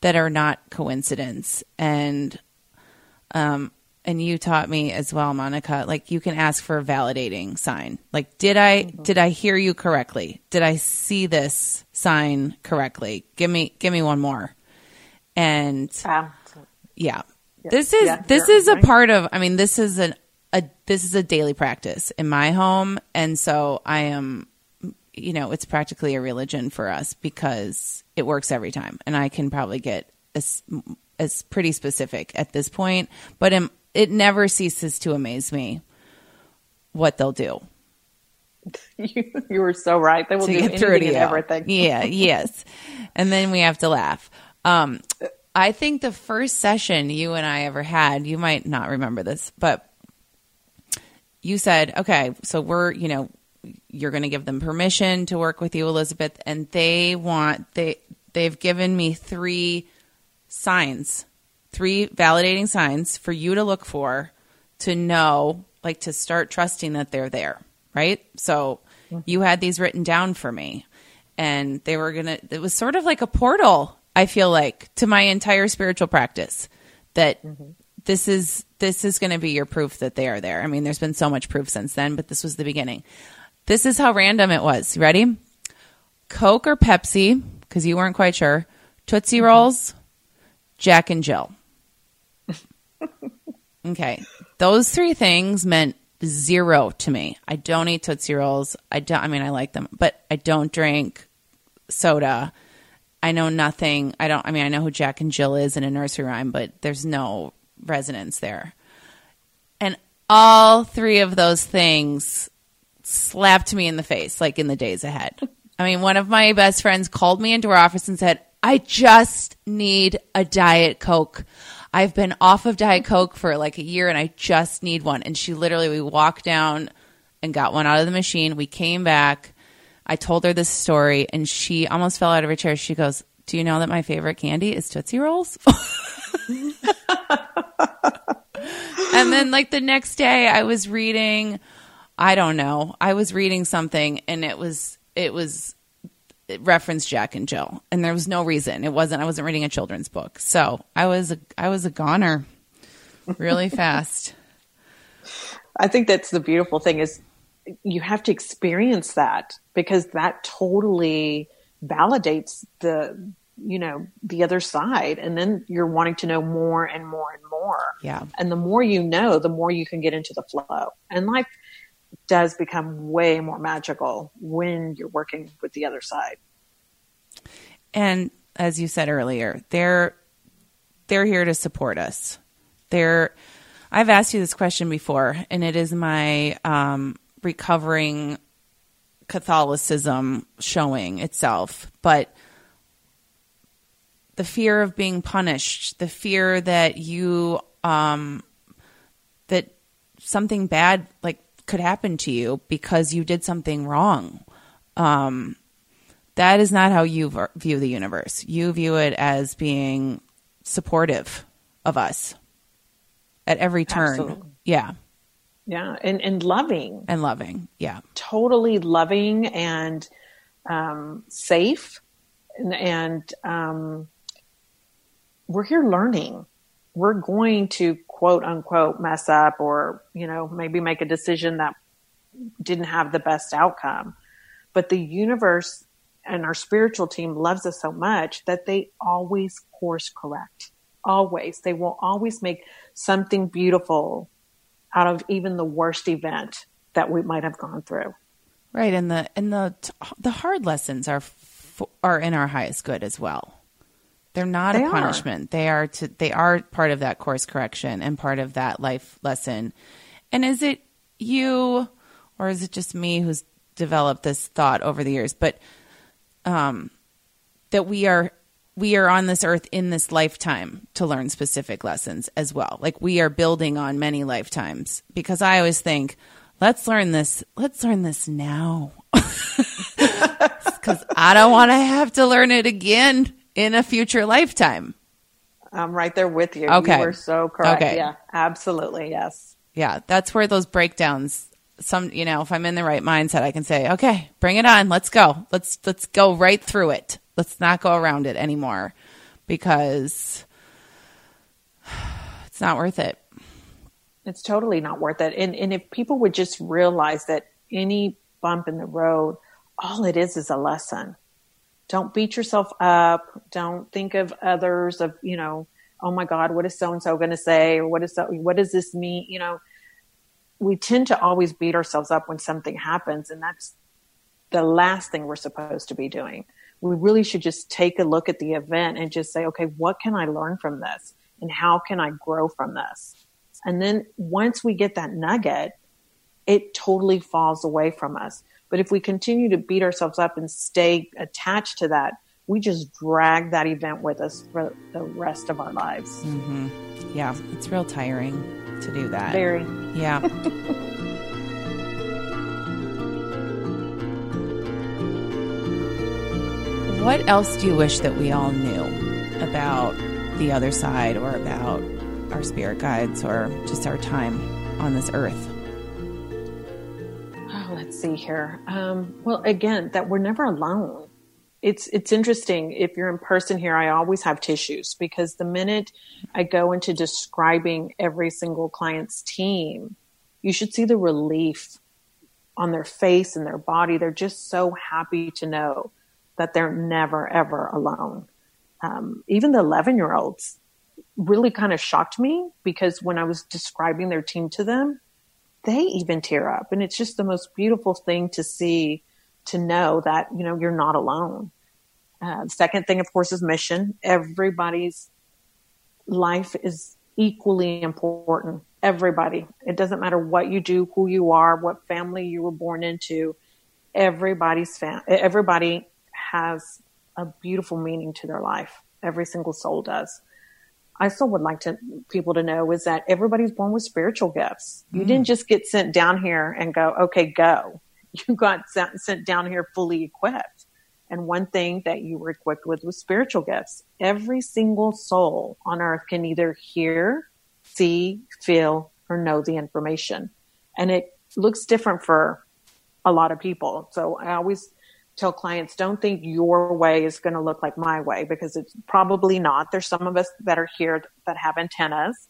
that are not coincidence and um and you taught me as well monica like you can ask for a validating sign. Like did i mm-hmm. did i hear you correctly? Did i see this sign correctly? Give me give me one more. And yeah, yeah. this is yeah, this is a part of i mean this is an a this is a daily practice in my home. And so i am you know it's practically a religion for us because it works every time. And i can probably get as, as pretty specific at this point. But am, it never ceases to amaze me what they'll do. You, you were so right. They will to do anything and everything. Yeah yes. And then we have to laugh. Um, i think the first session you and i ever had you might not remember this but you said okay so we're you know you're going to give them permission to work with you, Elizabeth, and they want they they've given me three signs, three validating signs for you to look for to know, like to start trusting that they're there, right? So mm-hmm. you had these written down for me, and they were gonna. It was sort of like a portal. I feel like to my entire spiritual practice that. Mm-hmm. This is this is going to be your proof that they are there. I mean, there's been so much proof since then, but this was the beginning. This is how random it was. Ready? Coke or Pepsi, because you weren't quite sure. Tootsie mm-hmm. Rolls, Jack and Jill. Okay. Those three things meant zero to me. I don't eat Tootsie Rolls. I don't, I mean, I like them, but I don't drink soda. I know nothing. I don't, I mean, I know who Jack and Jill is in a nursery rhyme, but there's no resonance there. And all three of those things slapped me in the face like in the days ahead. I mean, one of my best friends called me into her office and said, I just need a Diet Coke. I've been off of Diet Coke for like a year and I just need one. And she literally, we walked down and got one out of the machine. We came back. I told her this story and she almost fell out of her chair. She goes, Do you know that my favorite candy is Tootsie Rolls? and then, like, the next day, I was reading I don't know. I was reading something and it was it was referenced Jack and Jill, and there was no reason. It wasn't. I wasn't reading a children's book, so I was a I was a goner, really fast. I think that's the beautiful thing is you have to experience that because that totally validates the you know, the other side. And then you're wanting to know more and more and more. Yeah. And the more you know, the more you can get into the flow. And life does become way more magical when you're working with the other side. And as you said earlier, they're they're here to support us. They're I've asked you this question before, and it is my um, recovering Catholicism showing itself, but the fear of being punished, the fear that you um, that something bad like could happen to you because you did something wrong. Um, that is not how you view the universe. You view it as being supportive of us at every turn. Absolutely. Yeah. Yeah. And, and loving. And loving. Yeah. Totally loving and um, safe. And, and um, we're here learning. We're going to quote unquote mess up or, you know, maybe make a decision that didn't have the best outcome. But the universe and our spiritual team loves us so much that they always course correct. Always. They will always make something beautiful out of even the worst event that we might have gone through. Right, and the and the the hard lessons are are in our highest good as well. They're not they a punishment. Are. They are to they are part of that course correction and part of that life lesson. And is it you or is it just me who's developed this thought over the years? But um, that we are we are on this earth in this lifetime to learn specific lessons as well. Like we are building on many lifetimes because I always think, let's learn this. Let's learn this now. Because I don't want to have to learn it again in a future lifetime. I'm right there with you. Okay. You were so correct. Okay. Yeah, absolutely. Yes. Yeah. That's where those breakdowns some you know if i'm in the right mindset i can say okay bring it on let's go let's let's go right through it let's not go around it anymore because it's not worth it it's totally not worth it and and if people would just realize that any bump in the road all it is is a lesson don't beat yourself up don't think of others of you know oh my god what is so and so going to say or what is so what does this mean you know we tend to always beat ourselves up when something happens, and that's the last thing we're supposed to be doing. We really should just take a look at the event and just say, okay, what can I learn from this? And how can I grow from this? And then once we get that nugget, it totally falls away from us. But if we continue to beat ourselves up and stay attached to that, we just drag that event with us for the rest of our lives. Mm-hmm. Yeah, it's real tiring to do that. Very. Yeah. what else do you wish that we all knew about the other side or about our spirit guides or just our time on this earth? See here. Um, well, again, that we're never alone. It's it's interesting. If you're in person here i always have tissues because the minute i go into describing every single client's team you should see the relief on their face and their body. They're just so happy to know that they're never ever alone. Um, even the 11 year olds really kind of shocked me because when i was describing their team to them they even tear up and it's just the most beautiful thing to see to know that you know you're not alone. Uh, second thing, of course, is mission. Everybody's life is equally important. Everybody. It doesn't matter what you do, who you are, what family you were born into. Everybody's fam- everybody has a beautiful meaning to their life. Every single soul does. I still would like to people to know is that everybody's born with spiritual gifts. You mm. didn't just get sent down here and go, okay, go. you got sent down here fully equipped. And one thing that you were equipped with was spiritual gifts. Every single soul on earth can either hear, see, feel, or know the information. And it looks different for a lot of people. So I always tell clients, don't think your way is going to look like my way because it's probably not. There's some of us that are here that have antennas,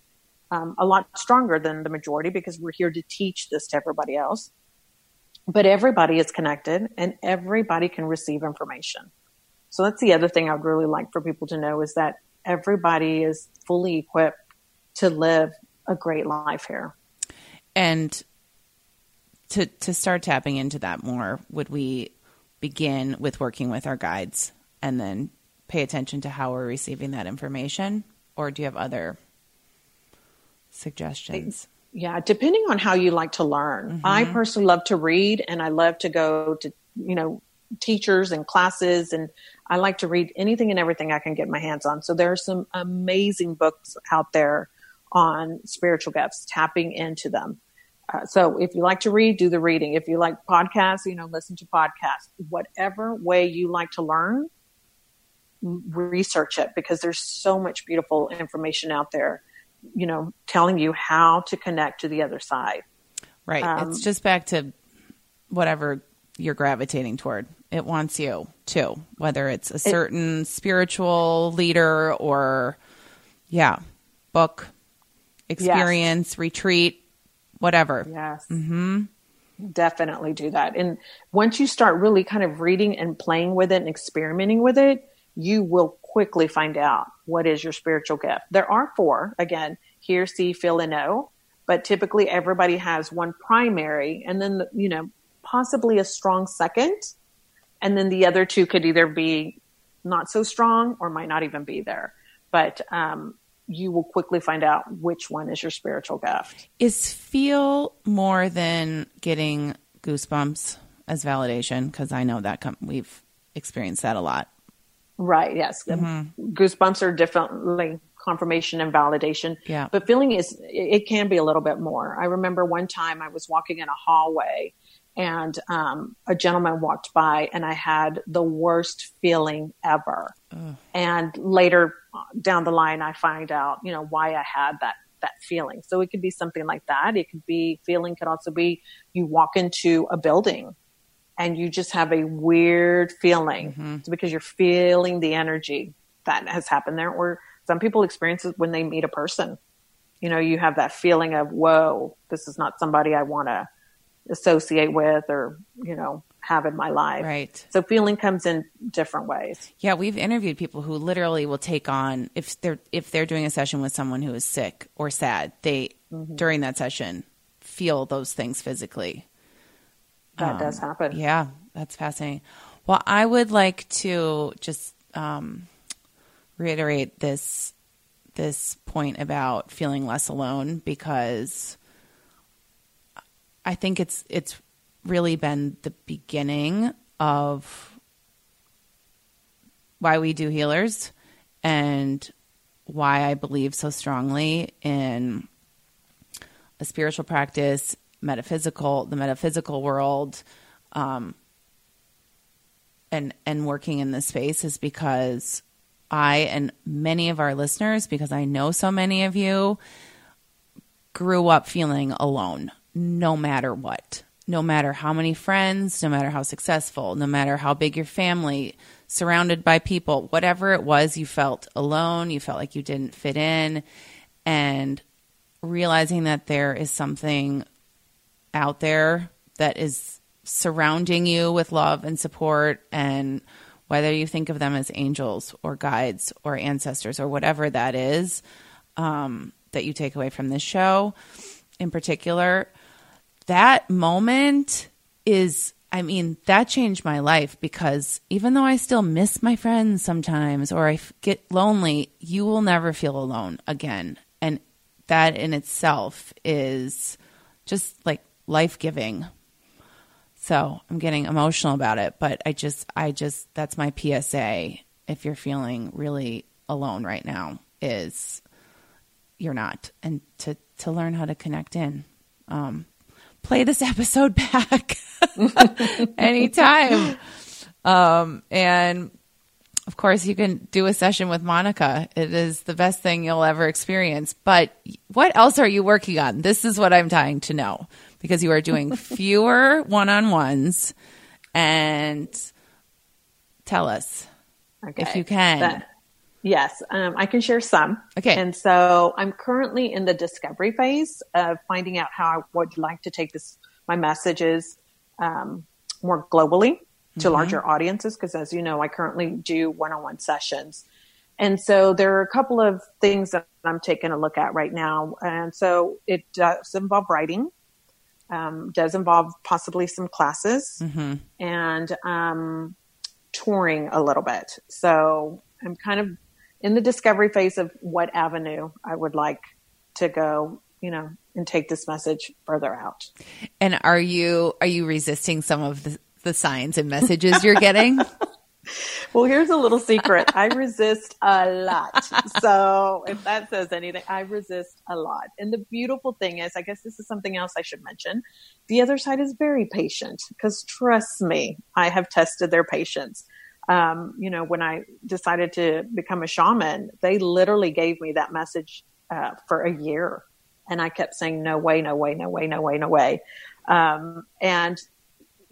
um, a lot stronger than the majority because we're here to teach this to everybody else but everybody is connected and everybody can receive information. So that's the other thing I'd really like for people to know is that everybody is fully equipped to live a great life here. And to to start tapping into that more, would we begin with working with our guides and then pay attention to how we're receiving that information? Or do you have other suggestions? Yeah, depending on how you like to learn. Mm-hmm. I personally love to read and I love to go to, you know, teachers and classes and I like to read anything and everything I can get my hands on. So there are some amazing books out there on spiritual gifts, tapping into them. Uh, so if you like to read, do the reading. If you like podcasts, you know, listen to podcasts. Whatever way you like to learn, research it because there's so much beautiful information out there, you know, telling you how to connect to the other side. Right. Um, it's just back to whatever you're gravitating toward. It wants you too, whether it's a certain it, spiritual leader or, yeah, book, experience, yes. retreat, whatever. Yes. Mm-hmm. Definitely do that. And once you start really kind of reading and playing with it and experimenting with it, you will quickly find out what is your spiritual gift. There are four, again, hear, see, feel, and know. But typically everybody has one primary and then, you know, possibly a strong second. And then the other two could either be not so strong or might not even be there. But um, you will quickly find out which one is your spiritual gift. Is feel more than getting goosebumps as validation? Because I know that com- we've experienced that a lot. Right. Yes. Mm-hmm. Goosebumps are definitely confirmation and validation. Yeah. But feeling is, it can be a little bit more. I remember one time I was walking in a hallway and um, a gentleman walked by and I had the worst feeling ever. Ugh. And later down the line, I find out, you know, why I had that that feeling. So it could be something like that. It could be feeling could also be you walk into a building and you just have a weird feeling mm-hmm. it's because you're feeling the energy that has happened there. Or some people experience it when they meet a person. You know, you have that feeling of, whoa, this is not somebody I want to associate with or, you know, have in my life. Right. So feeling comes in different ways. Yeah, we've interviewed people who literally will take on if they're if they're doing a session with someone who is sick or sad, they mm-hmm. during that session feel those things physically. That um, does happen. Yeah, that's fascinating. Well, I would like to just um, reiterate this this point about feeling less alone because I think it's it's really been the beginning of why we do healers and why I believe so strongly in a spiritual practice, metaphysical, the metaphysical world, um, and and working in this space is because I and many of our listeners, because I know so many of you, grew up feeling alone no matter what. No matter how many friends, no matter how successful, no matter how big your family, surrounded by people, whatever it was, you felt alone, you felt like you didn't fit in. And realizing that there is something out there that is surrounding you with love and support and whether you think of them as angels or guides or ancestors or whatever that is um, that you take away from this show in particular that moment is I mean, that changed my life because even though I still miss my friends sometimes or I get lonely, you will never feel alone again. And that in itself is just like life giving. So I'm getting emotional about it, but I just, I just, that's my PSA. If you're feeling really alone right now, is you're not, and to to learn how to connect in. Um, play this episode back anytime. Um, and of course, you can do a session with Monica. It is the best thing you'll ever experience. But what else are you working on? This is what I'm dying to know because you are doing fewer one on ones. And tell us okay. if you can. That, Yes, um, I can share some. Okay. And so I'm currently in the discovery phase of finding out how I would like to take this, my messages, um, more globally. to mm-hmm. larger audiences because, as you know, I currently do one on one sessions. And so there are a couple of things that I'm taking a look at right now. And so it does involve writing, um, does involve possibly some classes mm-hmm. and um, touring a little bit. So I'm kind of in the discovery phase of what avenue I would like to go, you know, and take this message further out. And are you are you resisting some of the, the signs and messages you're getting? well, here's a little secret. I resist a lot. So if that says anything, I resist a lot. And the beautiful thing is, I guess this is something else I should mention. The other side is very patient because trust me, I have tested their patience. Um, you know, when I decided to become a shaman, they literally gave me that message uh, for a year. And I kept saying, no way, no way, no way, no way, no way. Um, and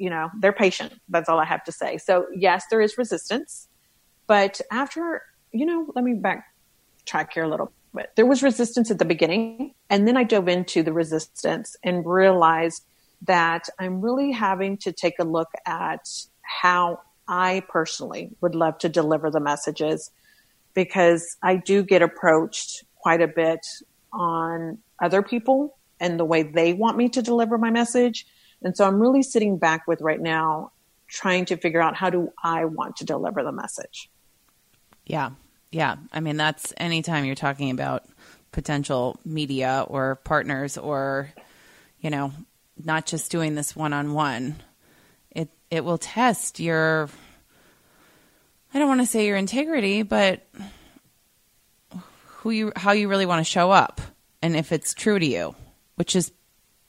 you know, they're patient. That's all I have to say. So yes, there is resistance, but after, you know, let me backtrack here a little bit. There was resistance at the beginning, and then I dove into the resistance and realized that I'm really having to take a look at how I personally would love to deliver the messages because I do get approached quite a bit on other people and the way they want me to deliver my message. And so I'm really sitting back with right now trying to figure out how do I want to deliver the message. Yeah. Yeah. I mean, that's anytime you're talking about potential media or partners or, you know, not just doing this one on one, it will test your I don't want to say your integrity, but who you how you really want to show up and if it's true to you, which is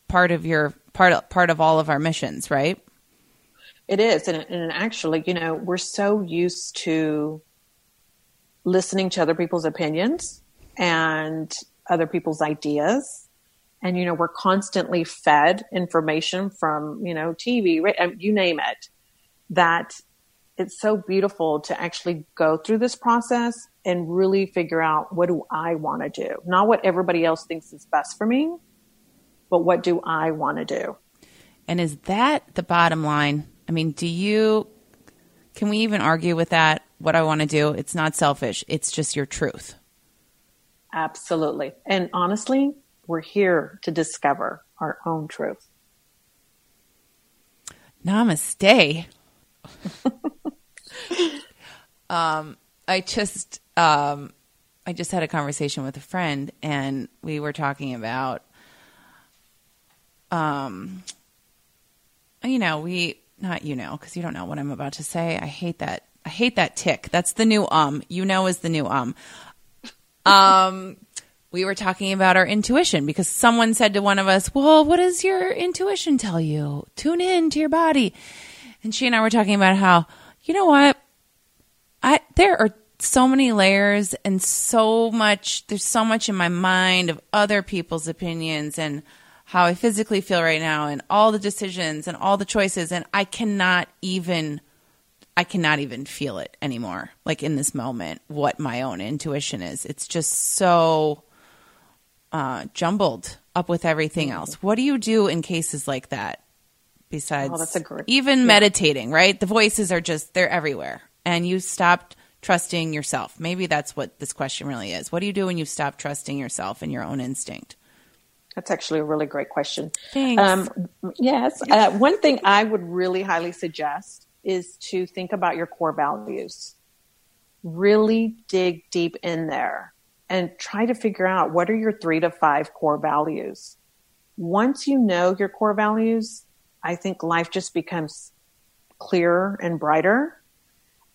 part of your part of, part of all of our missions, right? It is, and, and actually, you know, we're so used to listening to other people's opinions and other people's ideas and you know we're constantly fed information from you know tv um, you name it that it's so beautiful to actually go through this process and really figure out what do i want to do not what everybody else thinks is best for me but what do I want to do? And is that the bottom line? I mean, do you, can we even argue with that? What I want to do? It's not selfish, it's just your truth. Absolutely. And honestly, we're here to discover our own truth. Namaste. um, I just, um, I just had a conversation with a friend, and we were talking about um, you know, we not you know because you don't know what I'm about to say. I hate that. I hate that tick. That's the new um. You know is the new um. Um, we were talking about our intuition because someone said to one of us, "Well, what does your intuition tell you? Tune in to your body." And she and I were talking about how, you know what, I there are so many layers and so much. There's so much in my mind of other people's opinions and how I physically feel right now and all the decisions and all the choices and I cannot even I cannot even feel it anymore like in this moment what my own intuition is it's just so uh, jumbled up with everything mm-hmm. else what do you do in cases like that besides oh, that's a great, even yeah. meditating right the voices are just they're everywhere and you stopped trusting yourself maybe that's what this question really is what do you do when you stop trusting yourself and your own instinct that's actually a really great question. Thanks. Um, yes. Uh, one thing I would really highly suggest is to think about your core values. Really dig deep in there and try to figure out what are your three to five core values. Once you know your core values, I think life just becomes clearer and brighter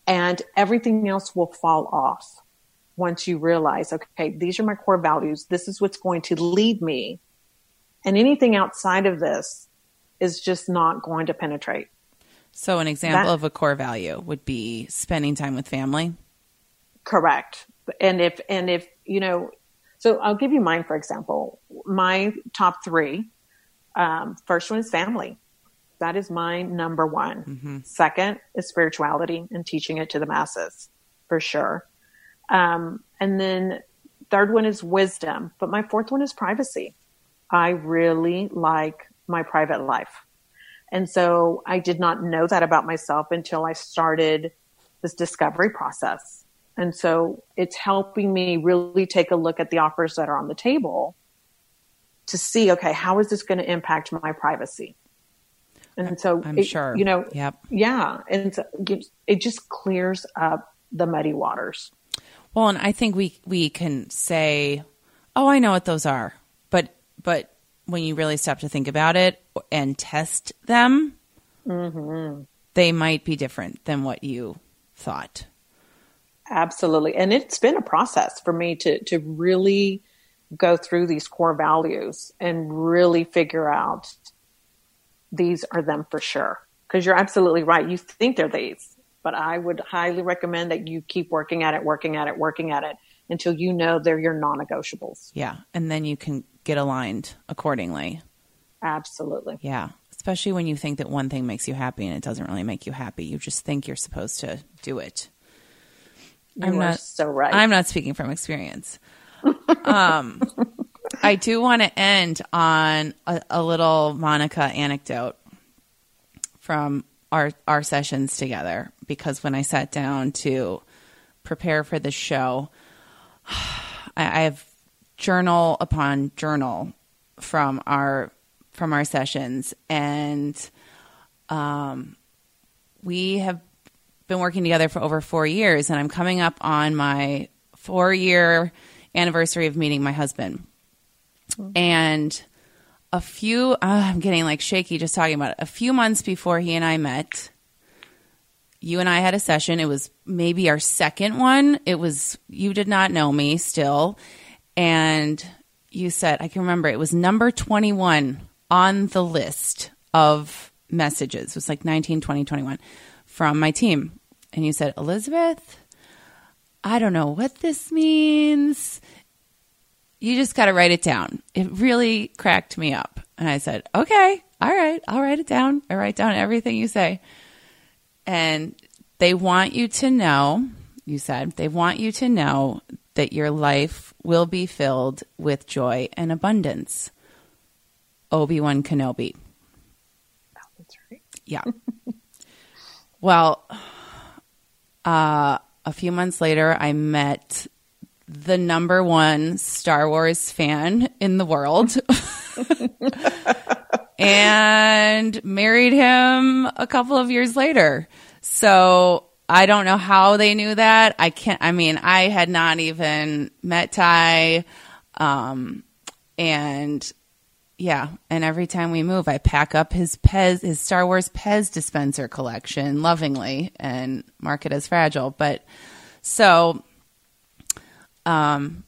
and everything else will fall off once you realize, okay, these are my core values. This is what's going to lead me and anything outside of this is just not going to penetrate. So, an example that, of a core value would be spending time with family. Correct. And if, and if, you know, so I'll give you mine, for example. My top three um, first one is family. That is my number one. Mm-hmm. Second is spirituality and teaching it to the masses, for sure. Um, and then third one is wisdom. But my fourth one is privacy. I really like my private life. And so I did not know that about myself until I started this discovery process. And so it's helping me really take a look at the offers that are on the table to see, okay, how is this going to impact my privacy? And so I'm it, sure. you know, Yep. yeah. And so it just clears up the muddy waters. Well, and I think we we can say, "Oh, I know what those are," but but when you really stop to think about it and test them, mm-hmm. they might be different than what you thought. Absolutely. And it's been a process for me to, to really go through these core values and really figure out these are them for sure. Because you're absolutely right. You think they're these, but I would highly recommend that you keep working at it, working at it, working at it until you know they're your non negotiables. Yeah, and then you can get aligned accordingly. Absolutely. Yeah, especially when you think that one thing makes you happy and it doesn't really make you happy. You just think you're supposed to do it. You I'm not- so right. I'm not speaking from experience. um, I do want to end on a, a little Monica anecdote from our our sessions together because when I sat down to prepare for the show, I, I have journal upon journal from our from our sessions, and um, we have been working together for over four years, and I'm coming up on my four year anniversary of meeting my husband. And a few, uh, I'm getting like shaky just talking about it. A few months before he and I met, you and I had a session. It was maybe our second one. It was, you did not know me still. And you said, I can remember it was number 21 on the list of messages. It was like 19, 20, 21 from my team. And you said, Elizabeth, I don't know what this means. You just got to write it down. It really cracked me up. And I said, okay, all right, I'll write it down. I write down everything you say. And they want you to know, you said, they want you to know that your life will be filled with joy and abundance. Obi Wan Kenobi. That's right. Yeah. well, uh, a few months later, I met the number one Star Wars fan in the world and married him a couple of years later. So I don't know how they knew that. I can't, I mean, I had not even met Ty. Um, and yeah, and every time we move, I pack up his Pez, his Star Wars Pez dispenser collection lovingly and mark it as fragile. But so, um,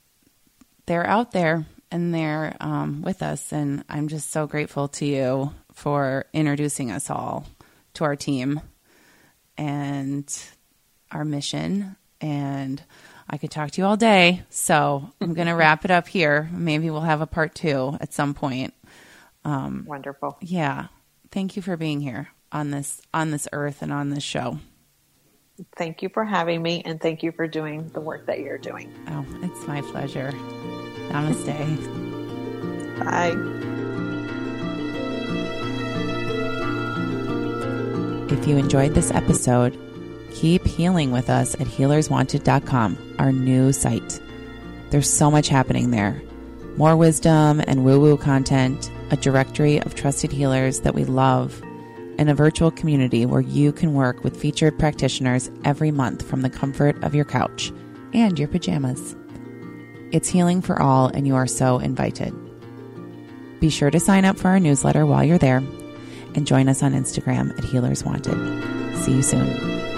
they're out there and they're um, with us, and I'm just so grateful to you for introducing us all to our team and our mission. And I could talk to you all day, so I'm going to wrap it up here. Maybe we'll have a part two at some point. Um, Wonderful. Yeah. Thank you for being here on this on this earth and on this show. Thank you for having me and thank you for doing the work that you're doing. Oh, it's my pleasure. Namaste. Bye. If you enjoyed this episode, keep healing with us at healerswanted.com, our new site. There's so much happening there. More wisdom and woo woo content, a directory of trusted healers that we love, and a virtual community where you can work with featured practitioners every month from the comfort of your couch and your pajamas. It's healing for all, and you are so invited. Be sure to sign up for our newsletter while you're there and join us on Instagram at Healers Wanted. See you soon.